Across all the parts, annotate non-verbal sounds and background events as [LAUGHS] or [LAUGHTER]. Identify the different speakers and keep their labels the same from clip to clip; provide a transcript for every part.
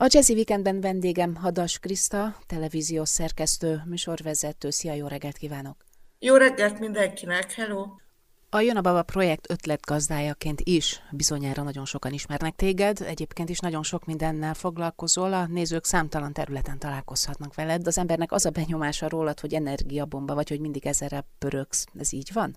Speaker 1: A Jazzy Weekendben vendégem Hadas Kriszta, televíziós szerkesztő, műsorvezető. Szia, jó reggelt kívánok!
Speaker 2: Jó reggelt mindenkinek, hello!
Speaker 1: A Jön a Baba projekt ötletgazdájaként is bizonyára nagyon sokan ismernek téged, egyébként is nagyon sok mindennel foglalkozol, a nézők számtalan területen találkozhatnak veled, az embernek az a benyomása rólad, hogy energiabomba vagy, hogy mindig ezerre pöröksz. Ez így van?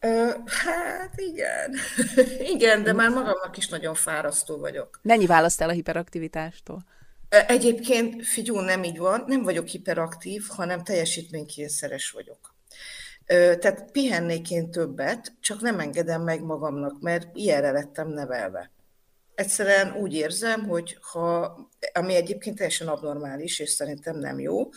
Speaker 2: Ö, hát igen. [LAUGHS] igen, de már magamnak is nagyon fárasztó vagyok.
Speaker 1: Mennyi választ el a hiperaktivitástól?
Speaker 2: Egyébként, figyú, nem így van, nem vagyok hiperaktív, hanem teljesítménykényszeres vagyok. Tehát pihennék én többet, csak nem engedem meg magamnak, mert ilyenre lettem nevelve. Egyszerűen úgy érzem, hogy ha, ami egyébként teljesen abnormális, és szerintem nem jó,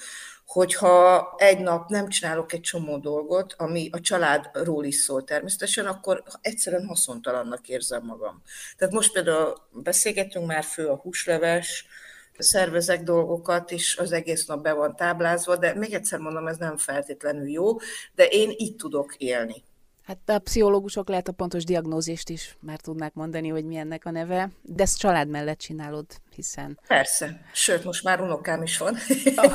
Speaker 2: hogyha egy nap nem csinálok egy csomó dolgot, ami a családról is szól természetesen, akkor egyszerűen haszontalannak érzem magam. Tehát most például beszélgetünk már fő a húsleves, szervezek dolgokat, és az egész nap be van táblázva, de még egyszer mondom, ez nem feltétlenül jó, de én így tudok élni.
Speaker 1: Hát a pszichológusok lehet a pontos diagnózist is már tudnák mondani, hogy mi ennek a neve, de ezt család mellett csinálod, hiszen...
Speaker 2: Persze, sőt, most már unokám is van.
Speaker 1: Oh,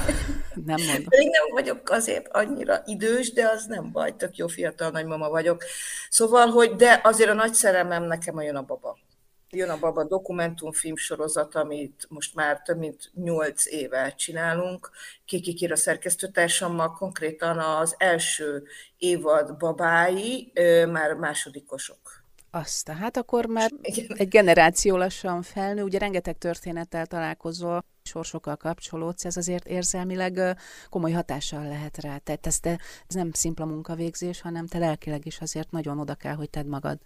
Speaker 1: nem mondom. [LAUGHS]
Speaker 2: Még nem vagyok azért annyira idős, de az nem baj, tök jó fiatal nagymama vagyok. Szóval, hogy de azért a nagy szerelmem nekem a jön a baba. Jön a Baba dokumentumfilm sorozat, amit most már több mint nyolc éve csinálunk. Kiki Kira szerkesztőtársammal konkrétan az első évad babái már másodikosok.
Speaker 1: Azt, hát akkor már egy generáció lassan felnő, ugye rengeteg történettel találkozol, sorsokkal kapcsolódsz, ez azért érzelmileg komoly hatással lehet rá. Tehát ez, te, ez nem szimpla munkavégzés, hanem te lelkileg is azért nagyon oda kell, hogy tedd magad.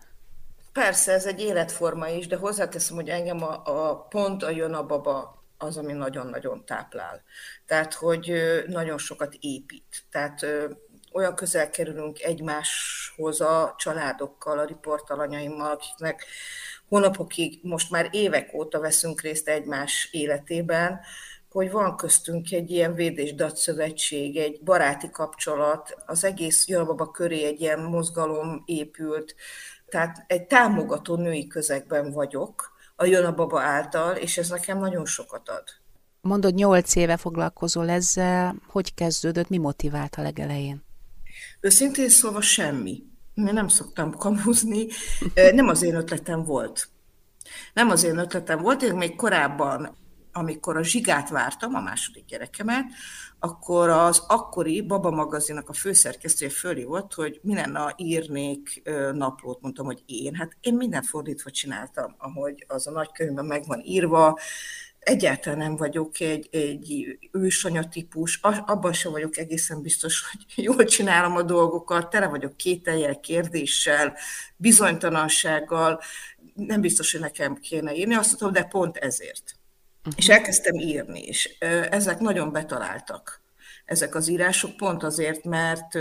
Speaker 2: Persze, ez egy életforma is, de hozzáteszem, hogy engem a, a pont a jön a baba az, ami nagyon-nagyon táplál. Tehát, hogy nagyon sokat épít. Tehát olyan közel kerülünk egymáshoz a családokkal, a riportalanyaimmal, akiknek hónapokig, most már évek óta veszünk részt egymás életében, hogy van köztünk egy ilyen védés szövetség, egy baráti kapcsolat, az egész Jalbaba köré egy ilyen mozgalom épült, tehát egy támogató női közegben vagyok, a Jön a Baba által, és ez nekem nagyon sokat ad.
Speaker 1: Mondod, nyolc éve foglalkozol ezzel, hogy kezdődött, mi motivált a legelején?
Speaker 2: Őszintén szólva semmi. Én nem szoktam kamuzni, nem az én ötletem volt. Nem az én ötletem volt, én még korábban, amikor a zsigát vártam, a második gyerekemet, akkor az akkori Baba magazinak a főszerkesztője fölhívott, hogy mi lenne, írnék naplót, mondtam, hogy én. Hát én minden fordítva csináltam, ahogy az a nagykönyvben meg van írva, egyáltalán nem vagyok egy, egy ősanya típus, abban sem vagyok egészen biztos, hogy [LAUGHS] jól csinálom a dolgokat, tele vagyok kételjel, kérdéssel, bizonytalansággal, nem biztos, hogy nekem kéne írni, azt mondtam, de pont ezért. Uh-huh. És elkezdtem írni, és ezek nagyon betaláltak, ezek az írások, pont azért, mert,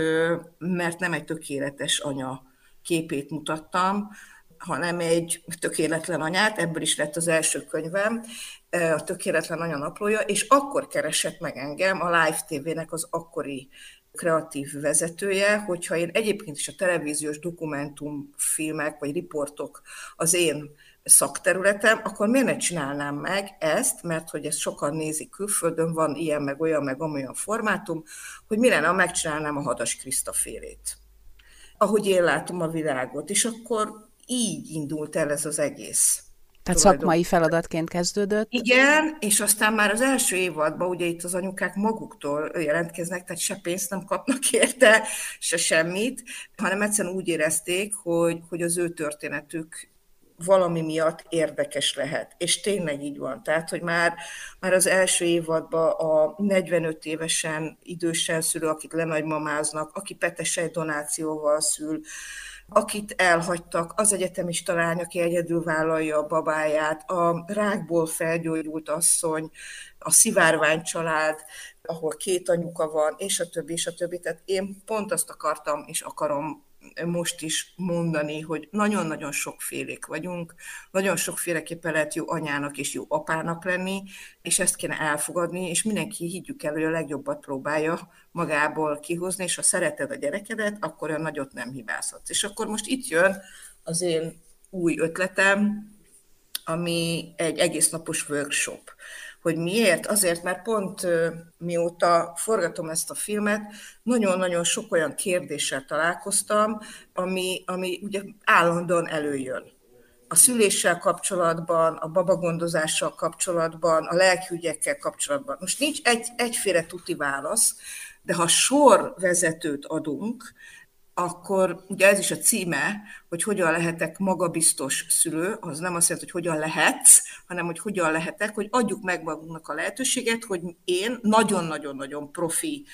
Speaker 2: mert nem egy tökéletes anya képét mutattam, hanem egy tökéletlen anyát, ebből is lett az első könyvem, a Tökéletlen Anya naplója, és akkor keresett meg engem a Live TV-nek az akkori kreatív vezetője, hogyha én egyébként is a televíziós dokumentumfilmek vagy riportok az én szakterületem, akkor miért ne csinálnám meg ezt, mert hogy ezt sokan nézik külföldön, van ilyen, meg olyan, meg amolyan formátum, hogy mi lenne, ha megcsinálnám a Hadas Kriszta félét. Ahogy én látom a világot, és akkor így indult el ez az egész.
Speaker 1: Tehát szakmai feladatként kezdődött?
Speaker 2: Igen, és aztán már az első évadban ugye itt az anyukák maguktól jelentkeznek, tehát se pénzt nem kapnak érte, se semmit, hanem egyszerűen úgy érezték, hogy, hogy az ő történetük valami miatt érdekes lehet. És tényleg így van. Tehát, hogy már, már az első évadban a 45 évesen idősen szülő, akik lenagymamáznak, aki petesej donációval szül, akit elhagytak, az egyetemista lány, aki egyedül vállalja a babáját, a rákból felgyógyult asszony, a szivárvány család, ahol két anyuka van, és a többi, és a többi. Tehát én pont azt akartam, és akarom most is mondani, hogy nagyon-nagyon sokfélék vagyunk, nagyon sokféleképpen lehet jó anyának és jó apának lenni, és ezt kéne elfogadni, és mindenki higgyük el, hogy a legjobbat próbálja magából kihozni, és ha szereted a gyerekedet, akkor olyan nagyot nem hibázhatsz. És akkor most itt jön az én új ötletem, ami egy egész napos workshop Hogy miért? Azért, mert pont mióta forgatom ezt a filmet, nagyon-nagyon sok olyan kérdéssel találkoztam, ami, ami ugye állandóan előjön a szüléssel kapcsolatban, a babagondozással kapcsolatban, a lelkiügyekkel kapcsolatban. Most nincs egy, egyféle tuti válasz, de ha sorvezetőt adunk, akkor ugye ez is a címe, hogy hogyan lehetek magabiztos szülő, az nem azt jelenti, hogy hogyan lehetsz, hanem hogy hogyan lehetek, hogy adjuk meg magunknak a lehetőséget, hogy én nagyon-nagyon-nagyon profi,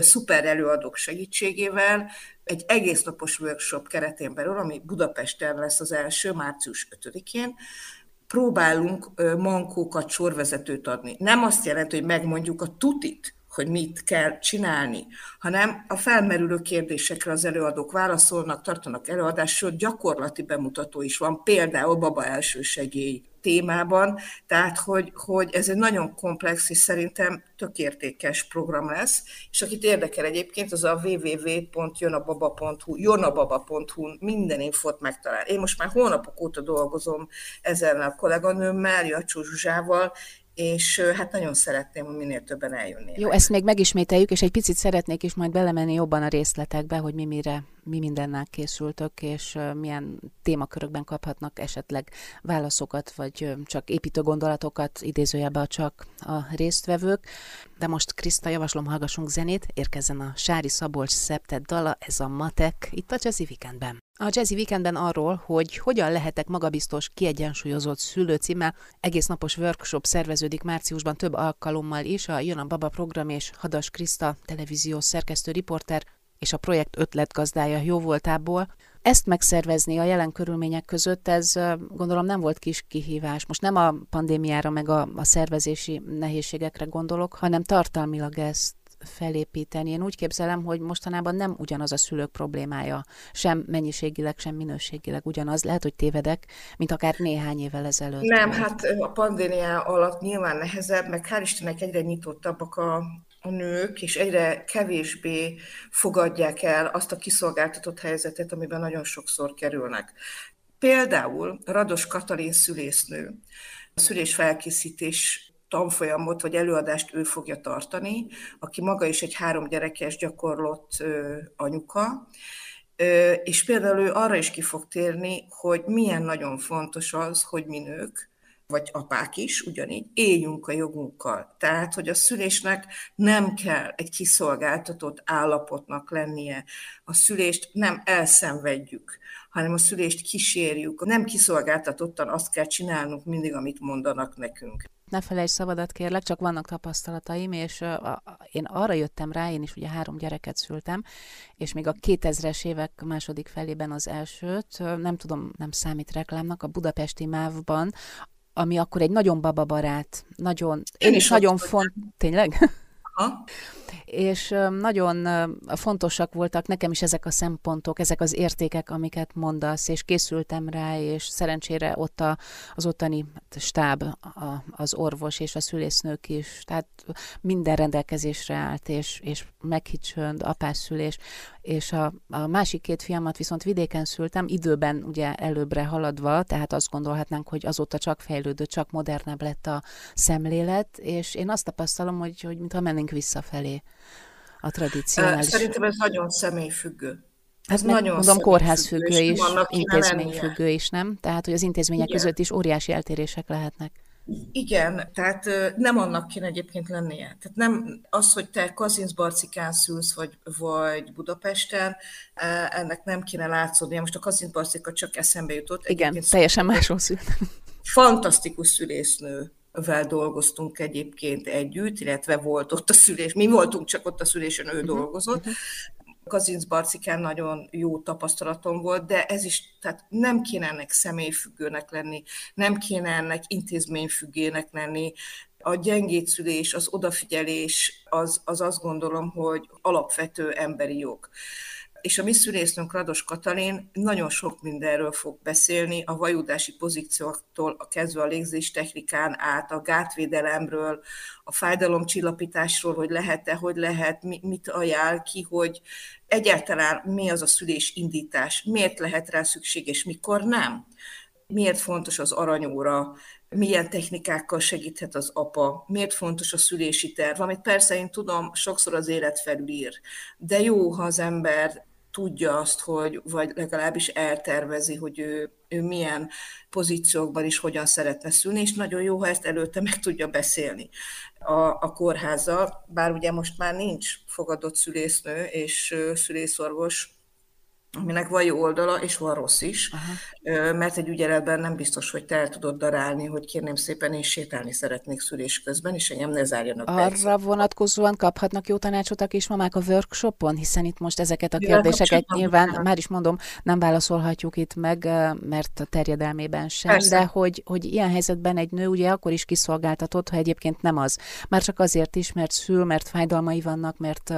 Speaker 2: szuper előadók segítségével egy egész napos workshop keretén belül, ami Budapesten lesz az első, március 5-én, próbálunk mankókat, sorvezetőt adni. Nem azt jelenti, hogy megmondjuk a tutit, hogy mit kell csinálni, hanem a felmerülő kérdésekre az előadók válaszolnak, tartanak előadást, sőt gyakorlati bemutató is van, például baba elsősegély témában, tehát hogy, hogy ez egy nagyon komplex és szerintem tök értékes program lesz, és akit érdekel egyébként, az a www.jonababa.hu, jonababa.hu minden infot megtalál. Én most már hónapok óta dolgozom ezzel a kolléganőmmel, Jacsó Zsuzsával, és hát nagyon szeretném, hogy minél többen eljönnének.
Speaker 1: Jó, ezt még megismételjük, és egy picit szeretnék is majd belemenni jobban a részletekbe, hogy mi mire, mi mindennel készültök, és milyen témakörökben kaphatnak esetleg válaszokat, vagy csak építő gondolatokat, idézőjelbe csak a résztvevők. De most Kriszta, javaslom, hallgassunk zenét, érkezzen a Sári Szabolcs szeptet dala, ez a Matek, itt a Jazzy Weekendben. A Jazzy Weekendben arról, hogy hogyan lehetek magabiztos, kiegyensúlyozott szülő címmel, egész napos workshop szerveződik márciusban több alkalommal is, a Jön a Baba program és Hadas Kriszta televíziós szerkesztő riporter és a projekt ötletgazdája jó voltából. Ezt megszervezni a jelen körülmények között, ez gondolom nem volt kis kihívás. Most nem a pandémiára meg a, a szervezési nehézségekre gondolok, hanem tartalmilag ezt felépíteni. Én úgy képzelem, hogy mostanában nem ugyanaz a szülők problémája, sem mennyiségileg, sem minőségileg ugyanaz. Lehet, hogy tévedek, mint akár néhány évvel ezelőtt.
Speaker 2: Nem, hát a pandémia alatt nyilván nehezebb, meg hál' Istennek egyre nyitottabbak a, a nők, és egyre kevésbé fogadják el azt a kiszolgáltatott helyzetet, amiben nagyon sokszor kerülnek. Például Rados Katalin szülésznő, a szülésfelkészítés tanfolyamot vagy előadást ő fogja tartani, aki maga is egy három gyerekes gyakorlott anyuka, és például ő arra is ki fog térni, hogy milyen nagyon fontos az, hogy mi nők, vagy apák is ugyanígy, éljünk a jogunkkal. Tehát, hogy a szülésnek nem kell egy kiszolgáltatott állapotnak lennie. A szülést nem elszenvedjük, hanem a szülést kísérjük. Nem kiszolgáltatottan azt kell csinálnunk mindig, amit mondanak nekünk
Speaker 1: ne felejts szabadat kérlek, csak vannak tapasztalataim, és én arra jöttem rá, én is ugye három gyereket szültem, és még a 2000-es évek második felében az elsőt, nem tudom, nem számít reklámnak, a budapesti mávban, ami akkor egy nagyon bababarát, nagyon, én, is, is nagyon font, tényleg? Aha. És nagyon fontosak voltak nekem is ezek a szempontok, ezek az értékek, amiket mondasz, és készültem rá, és szerencsére ott a, az ottani stáb, a, az orvos és a szülésznők is, tehát minden rendelkezésre állt, és, és meghicsönd, apásszülés, és a, a másik két fiamat viszont vidéken szültem, időben ugye előbbre haladva, tehát azt gondolhatnánk, hogy azóta csak fejlődött, csak modernebb lett a szemlélet, és én azt tapasztalom, hogy, hogy mintha mennénk visszafelé a tradícionális.
Speaker 2: Szerintem ez nagyon személyfüggő.
Speaker 1: Ez hát nagyon mondom, kórházfüggő is, intézményfüggő is, nem? Tehát, hogy az intézmények Igen. között is óriási eltérések lehetnek.
Speaker 2: Igen, tehát nem annak kéne egyébként lennie. Tehát nem az, hogy te Kazincbarcikán szülsz, vagy, vagy Budapesten, ennek nem kéne látszódnia. Most a Kazincbarcika csak eszembe jutott.
Speaker 1: Igen, egyébként teljesen máshol szült.
Speaker 2: Fantasztikus szülésznő vel dolgoztunk egyébként együtt, illetve volt ott a szülés, mi voltunk csak ott a szülésen, ő uh-huh. dolgozott, uh-huh. Kazinc Barcikán nagyon jó tapasztalatom volt, de ez is, tehát nem kéne ennek személyfüggőnek lenni, nem kéne ennek intézményfüggének lenni, a gyengétszülés, az odafigyelés, az, az azt gondolom, hogy alapvető emberi jog és a mi szülésznőnk Rados Katalin nagyon sok mindenről fog beszélni, a vajudási pozícióktól a kezdve a légzés technikán át, a gátvédelemről, a fájdalomcsillapításról, hogy lehet-e, hogy lehet, mit ajánl ki, hogy egyáltalán mi az a szülés indítás, miért lehet rá szükség, és mikor nem. Miért fontos az aranyóra, milyen technikákkal segíthet az apa, miért fontos a szülési terv, amit persze én tudom, sokszor az élet felülír, de jó, ha az ember tudja azt, hogy, vagy legalábbis eltervezi, hogy ő, ő milyen pozíciókban is hogyan szeretne szülni, és nagyon jó, ha ezt előtte meg tudja beszélni a, a kórházzal, bár ugye most már nincs fogadott szülésznő és szülészorvos, aminek van jó oldala, és van rossz is, Aha. mert egy ügyeletben nem biztos, hogy te el tudod darálni, hogy kérném szépen, én sétálni szeretnék szülés közben, és engem ne zárjanak
Speaker 1: Arra be. vonatkozóan kaphatnak jó tanácsot a kismamák a workshopon, hiszen itt most ezeket a kérdéseket ja, nyilván, nem. már is mondom, nem válaszolhatjuk itt meg, mert a terjedelmében sem, Persze. de hogy, hogy ilyen helyzetben egy nő ugye akkor is kiszolgáltatott, ha egyébként nem az. Már csak azért is, mert szül, mert fájdalmai vannak, mert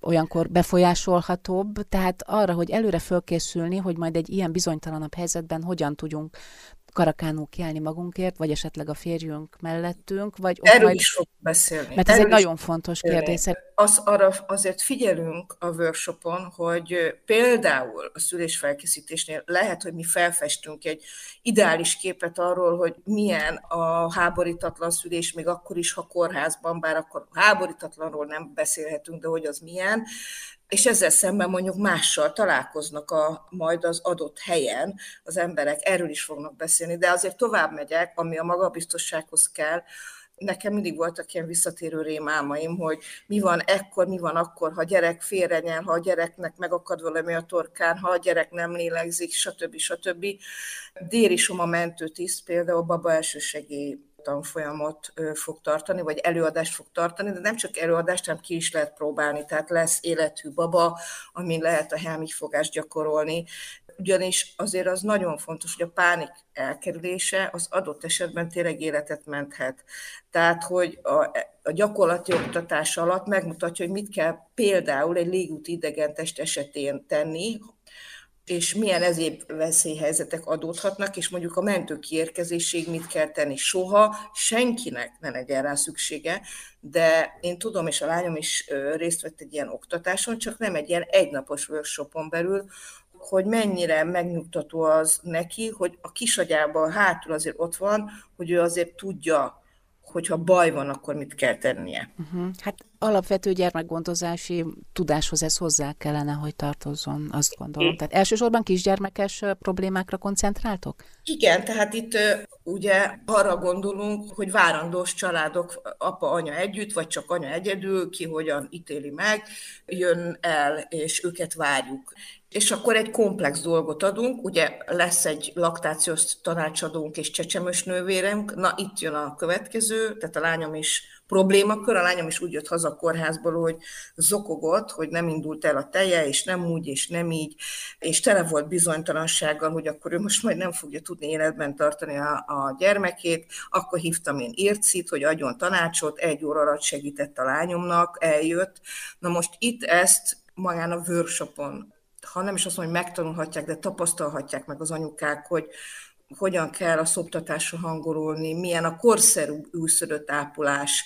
Speaker 1: olyankor befolyásolhatóbb, tehát arra, hogy előre előre fölkészülni, hogy majd egy ilyen bizonytalanabb helyzetben hogyan tudjunk karakánul kiállni magunkért, vagy esetleg a férjünk mellettünk, vagy
Speaker 2: Erről majd... is fog beszélni.
Speaker 1: Mert ez Erről egy nagyon fontos kérdés.
Speaker 2: Az, arra azért figyelünk a workshopon, hogy például a szülésfelkészítésnél lehet, hogy mi felfestünk egy ideális képet arról, hogy milyen a háborítatlan szülés, még akkor is, ha kórházban, bár akkor háborítatlanról nem beszélhetünk, de hogy az milyen, és ezzel szemben mondjuk mással találkoznak a, majd az adott helyen az emberek, erről is fognak beszélni, de azért tovább megyek, ami a magabiztossághoz kell, nekem mindig voltak ilyen visszatérő rémálmaim, hogy mi van ekkor, mi van akkor, ha a gyerek félrenyel, ha a gyereknek megakad valami a torkán, ha a gyerek nem lélegzik, stb. stb. Déri Soma mentőtiszt például baba elsősegély tanfolyamot fog tartani, vagy előadást fog tartani, de nem csak előadást, hanem ki is lehet próbálni. Tehát lesz élethű baba, amin lehet a helmifogást gyakorolni, ugyanis azért az nagyon fontos, hogy a pánik elkerülése az adott esetben tényleg életet menthet. Tehát, hogy a, a gyakorlati oktatás alatt megmutatja, hogy mit kell például egy légúti idegentest esetén tenni, és milyen ezébb veszélyhelyzetek adódhatnak, és mondjuk a mentő kiérkezésig mit kell tenni. Soha senkinek ne legyen rá szüksége, de én tudom, és a lányom is részt vett egy ilyen oktatáson, csak nem egy ilyen egynapos workshopon belül, hogy mennyire megnyugtató az neki, hogy a kisagyában hátul azért ott van, hogy ő azért tudja hogyha baj van, akkor mit kell tennie.
Speaker 1: Uh-huh. Hát alapvető gyermekgondozási tudáshoz ez hozzá kellene, hogy tartozzon, azt gondolom. Tehát elsősorban kisgyermekes problémákra koncentráltok?
Speaker 2: Igen, tehát itt ugye arra gondolunk, hogy várandós családok, apa, anya együtt, vagy csak anya egyedül, ki hogyan ítéli meg, jön el, és őket várjuk és akkor egy komplex dolgot adunk, ugye lesz egy laktációs tanácsadónk és csecsemős nővérünk, na itt jön a következő, tehát a lányom is problémakör, a lányom is úgy jött haza a kórházból, hogy zokogott, hogy nem indult el a teje, és nem úgy, és nem így, és tele volt bizonytalansággal, hogy akkor ő most majd nem fogja tudni életben tartani a, a gyermekét, akkor hívtam én Ircit, hogy adjon tanácsot, egy óra alatt segített a lányomnak, eljött. Na most itt ezt magán a workshopon ha nem is azt mondom, hogy megtanulhatják, de tapasztalhatják meg az anyukák, hogy hogyan kell a szoptatásra hangolulni, milyen a korszerű újszülött ápolás,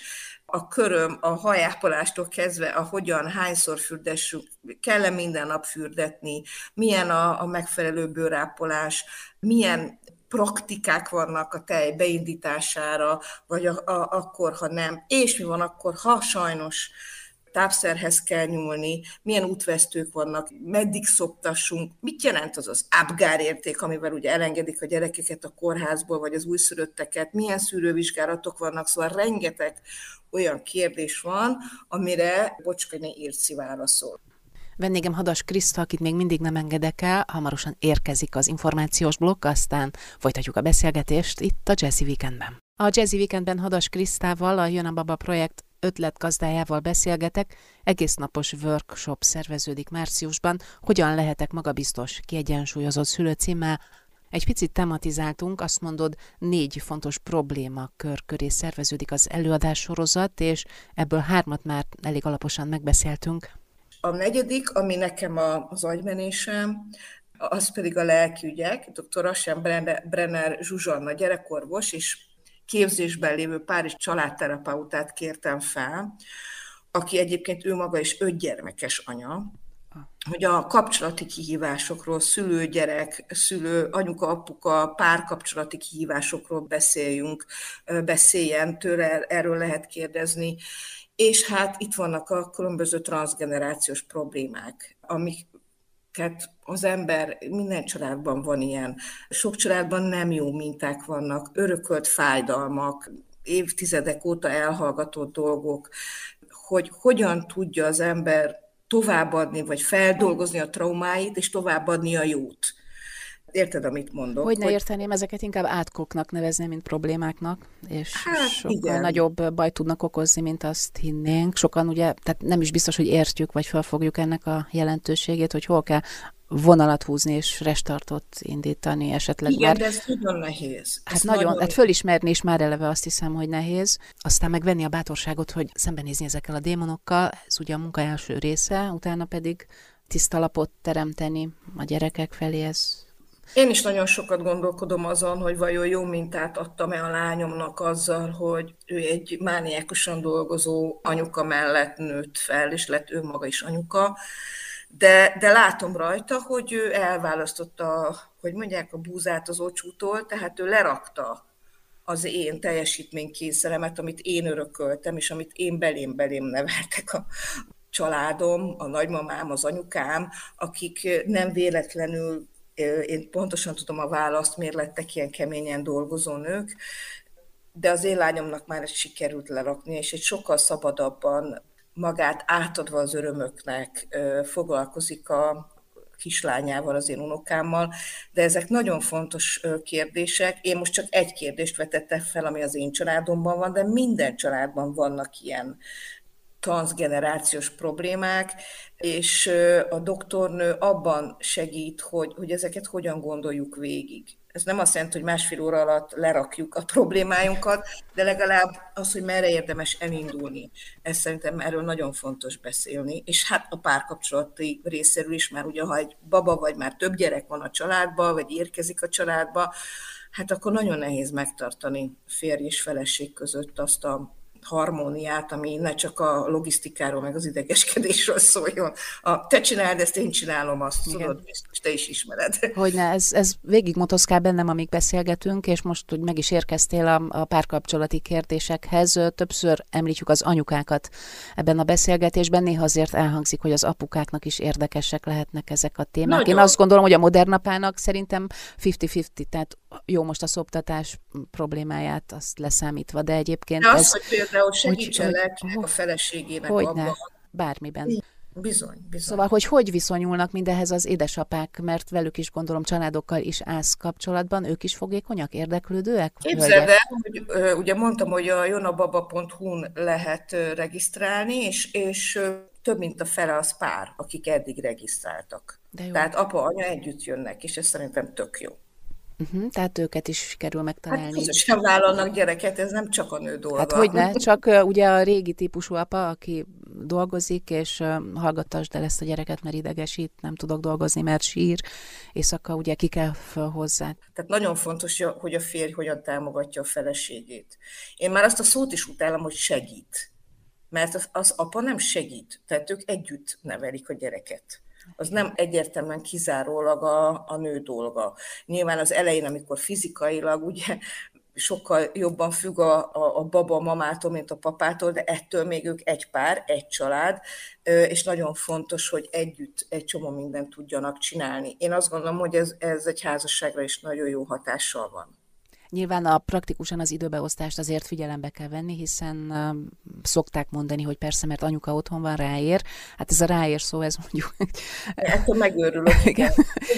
Speaker 2: a köröm, a hajápolástól kezdve, a hogyan, hányszor fürdessük, kell-e minden nap fürdetni, milyen a, a megfelelő bőrápolás, milyen praktikák vannak a tej beindítására, vagy a, a, akkor, ha nem, és mi van akkor, ha sajnos tápszerhez kell nyúlni, milyen útvesztők vannak, meddig szoptassunk, mit jelent az az Apgar érték, amivel ugye elengedik a gyerekeket a kórházból, vagy az újszülötteket, milyen szűrővizsgálatok vannak, szóval rengeteg olyan kérdés van, amire Bocskani Irci válaszol.
Speaker 1: Vendégem Hadas Kriszta, akit még mindig nem engedek el, hamarosan érkezik az információs blokk, aztán folytatjuk a beszélgetést itt a Jazzy Weekendben. A Jazzy Weekendben Hadas Krisztával, a Jön a Baba projekt ötletgazdájával beszélgetek, egész napos workshop szerveződik márciusban, hogyan lehetek magabiztos, kiegyensúlyozott szülőcímmel, egy picit tematizáltunk, azt mondod, négy fontos problémakör köré szerveződik az előadás sorozat, és ebből hármat már elég alaposan megbeszéltünk.
Speaker 2: A negyedik, ami nekem az agymenésem, az pedig a lelkiügyek. Dr. Asen Brenner Zsuzsanna gyerekorvos, és képzésben lévő Párizs családterapeutát kértem fel, aki egyébként ő maga is öt gyermekes anya, hogy a kapcsolati kihívásokról, szülő-gyerek, szülő, anyuka-apuka, párkapcsolati kihívásokról beszéljünk, beszéljen, tőle erről lehet kérdezni. És hát itt vannak a különböző transgenerációs problémák, amik az ember, minden családban van ilyen. Sok családban nem jó minták vannak, örökölt fájdalmak, évtizedek óta elhallgatott dolgok, hogy hogyan tudja az ember továbbadni, vagy feldolgozni a traumáit, és továbbadni a jót. Érted, amit mondok?
Speaker 1: Hogy ne hogy... érteném, ezeket inkább átkoknak nevezném, mint problémáknak, és hát, sokkal igen. nagyobb baj tudnak okozni, mint azt hinnénk. Sokan ugye, tehát nem is biztos, hogy értjük, vagy felfogjuk ennek a jelentőségét, hogy hol kell vonalat húzni és restartot indítani esetleg.
Speaker 2: Igen, mert... de ez nagyon nehéz.
Speaker 1: Hát ez nagyon, nagyon, hát fölismerni is már eleve azt hiszem, hogy nehéz. Aztán megvenni a bátorságot, hogy szembenézni ezekkel a démonokkal, ez ugye a munka első része, utána pedig tiszta lapot teremteni a gyerekek felé, ez
Speaker 2: én is nagyon sokat gondolkodom azon, hogy vajon jó mintát adtam-e a lányomnak azzal, hogy ő egy mániákusan dolgozó anyuka mellett nőtt fel, és lett ő maga is anyuka, de, de látom rajta, hogy ő elválasztotta, hogy mondják, a búzát az ocsútól, tehát ő lerakta az én teljesítménykényszeremet, amit én örököltem, és amit én belém-belém neveltek a családom, a nagymamám, az anyukám, akik nem véletlenül, én pontosan tudom a választ, miért lettek ilyen keményen dolgozó nők, de az én lányomnak már ezt sikerült lerakni, és egy sokkal szabadabban magát átadva az örömöknek foglalkozik a kislányával, az én unokámmal, de ezek nagyon fontos kérdések. Én most csak egy kérdést vetettem fel, ami az én családomban van, de minden családban vannak ilyen transgenerációs problémák, és a doktornő abban segít, hogy, hogy ezeket hogyan gondoljuk végig. Ez nem azt jelenti, hogy másfél óra alatt lerakjuk a problémáinkat, de legalább az, hogy merre érdemes elindulni. Ez szerintem erről nagyon fontos beszélni. És hát a párkapcsolati részéről is, már ugye, ha egy baba vagy már több gyerek van a családba, vagy érkezik a családba, hát akkor nagyon nehéz megtartani férj és feleség között azt a harmóniát, ami ne csak a logisztikáról, meg az idegeskedésről szóljon. A, te csináld ezt, én csinálom azt, Igen. tudod, biztos te is ismered.
Speaker 1: Hogyne, ez, ez végig motoszkál bennem, amíg beszélgetünk, és most, hogy meg is érkeztél a, a párkapcsolati kérdésekhez, többször említjük az anyukákat ebben a beszélgetésben, néha azért elhangzik, hogy az apukáknak is érdekesek lehetnek ezek a témák. Nagyon. Én azt gondolom, hogy a modern apának szerintem 50-50, tehát jó most a szoptatás problémáját azt leszámítva, de egyébként
Speaker 2: de az, ez... hogy például segítsenek hogy, a feleségének hogy abban. Ne,
Speaker 1: bármiben.
Speaker 2: Bizony, bizony.
Speaker 1: Szóval, hogy hogy viszonyulnak mindehez az édesapák, mert velük is gondolom családokkal is állsz kapcsolatban, ők is fogékonyak, érdeklődőek?
Speaker 2: Képzeld el, hogy ugye mondtam, hogy a jonababa.hu-n lehet regisztrálni, és, és több mint a fele az pár, akik eddig regisztráltak. De jó. Tehát apa, anya együtt jönnek, és ez szerintem tök jó.
Speaker 1: Uh-huh, tehát őket is sikerül megtalálni. Hát
Speaker 2: közösen vállalnak gyereket, ez nem csak a nő dolga.
Speaker 1: Hát hogy ne, csak uh, ugye a régi típusú apa, aki dolgozik, és uh, hallgattasd el ezt a gyereket, mert idegesít, nem tudok dolgozni, mert sír, éjszaka ugye ki kell fel hozzá.
Speaker 2: Tehát nagyon fontos, hogy a férj hogyan támogatja a feleségét. Én már azt a szót is utálom, hogy segít. Mert az, az apa nem segít, tehát ők együtt nevelik a gyereket az nem egyértelműen kizárólag a, a nő dolga. Nyilván az elején, amikor fizikailag ugye sokkal jobban függ a, a, a baba a mamától, mint a papától, de ettől még ők egy pár, egy család, és nagyon fontos, hogy együtt egy csomó mindent tudjanak csinálni. Én azt gondolom, hogy ez, ez egy házasságra is nagyon jó hatással van.
Speaker 1: Nyilván a praktikusan az időbeosztást azért figyelembe kell venni, hiszen uh, szokták mondani, hogy persze, mert anyuka otthon van, ráér. Hát ez a ráér szó, ez mondjuk...
Speaker 2: Ettől megőrülök, [LAUGHS] igen.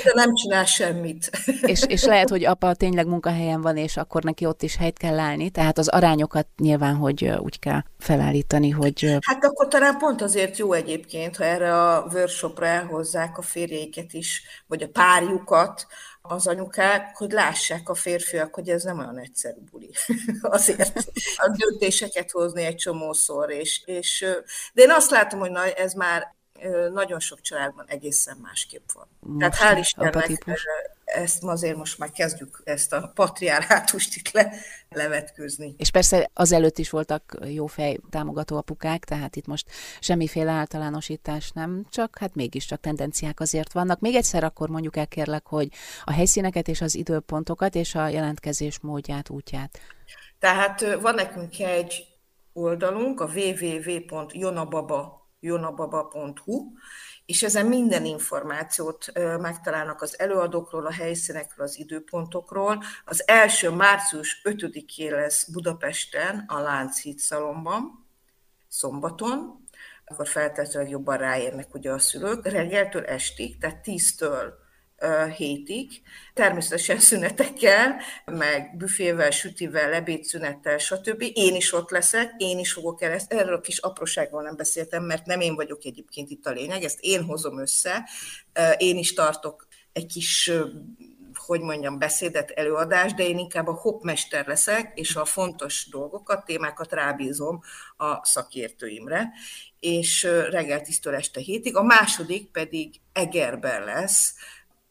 Speaker 2: De nem csinál semmit. [LAUGHS]
Speaker 1: és, és lehet, hogy apa tényleg munkahelyen van, és akkor neki ott is helyt kell állni, tehát az arányokat nyilván, hogy úgy kell felállítani, hogy...
Speaker 2: Hát akkor talán pont azért jó egyébként, ha erre a workshopra elhozzák a férjeiket is, vagy a párjukat, az anyukák, hogy lássák a férfiak, hogy ez nem olyan egyszerű buli. [LAUGHS] Azért a döntéseket hozni egy csomószor. És, és, de én azt látom, hogy na, ez már nagyon sok családban egészen másképp van. Most Tehát hál' Istennek ezt azért most már kezdjük ezt a patriárhátust itt le, levetkőzni.
Speaker 1: És persze azelőtt is voltak jó fej támogató apukák, tehát itt most semmiféle általánosítás nem, csak hát mégiscsak tendenciák azért vannak. Még egyszer akkor mondjuk el kérlek, hogy a helyszíneket és az időpontokat és a jelentkezés módját, útját.
Speaker 2: Tehát van nekünk egy oldalunk, a www.jonababa.jonababa.hu, és ezen minden információt megtalálnak az előadókról, a helyszínekről, az időpontokról. Az első március 5-én lesz Budapesten, a Lánchíd szalomban, szombaton, akkor feltétlenül jobban ráérnek ugye a szülők, reggeltől estig, tehát 10-től hétig, természetesen szünetekkel, meg büfével, sütivel, lebédszünettel, stb. Én is ott leszek, én is fogok el ezt, erről a kis apróságról nem beszéltem, mert nem én vagyok egyébként itt a lényeg, ezt én hozom össze, én is tartok egy kis hogy mondjam, beszédet, előadást, de én inkább a hopmester leszek, és a fontos dolgokat, témákat rábízom a szakértőimre, és reggel 10 este hétig. A második pedig Egerben lesz,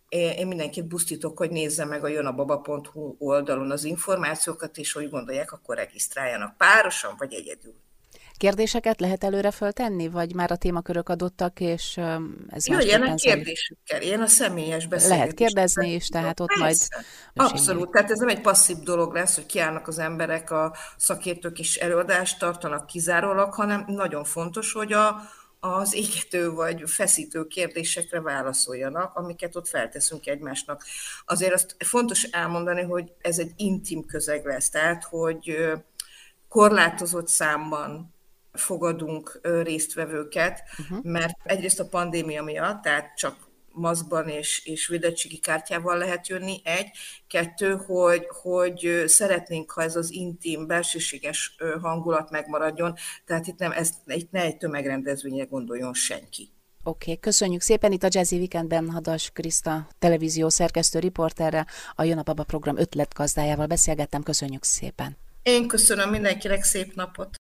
Speaker 2: én mindenkit busztítok, hogy nézze meg a jönababa.hu oldalon az információkat, és hogy gondolják, akkor regisztráljanak párosan vagy egyedül.
Speaker 1: Kérdéseket lehet előre föltenni, vagy már a témakörök adottak, és ez
Speaker 2: Jöjjenek kérdésükkel, ilyen a személyes beszélgetés.
Speaker 1: Lehet kérdezni is, tehát ott Persze. majd...
Speaker 2: Abszolút, tehát ez nem egy passzív dolog lesz, hogy kiállnak az emberek, a szakértők is előadást tartanak kizárólag, hanem nagyon fontos, hogy a, az égető vagy feszítő kérdésekre válaszoljanak, amiket ott felteszünk egymásnak. Azért azt fontos elmondani, hogy ez egy intim közeg lesz, tehát hogy korlátozott számban fogadunk résztvevőket, uh-huh. mert egyrészt a pandémia miatt, tehát csak maszkban és, és védettségi kártyával lehet jönni, egy. Kettő, hogy, hogy szeretnénk, ha ez az intim, belsőséges hangulat megmaradjon, tehát itt, nem, ez, itt ne egy tömegrendezvényre gondoljon senki.
Speaker 1: Oké, okay, köszönjük szépen. Itt a Jazzy Weekendben Hadas Kriszta televízió szerkesztő riporterre, a Jön a Baba program ötletgazdájával beszélgettem. Köszönjük szépen.
Speaker 2: Én köszönöm mindenkinek szép napot.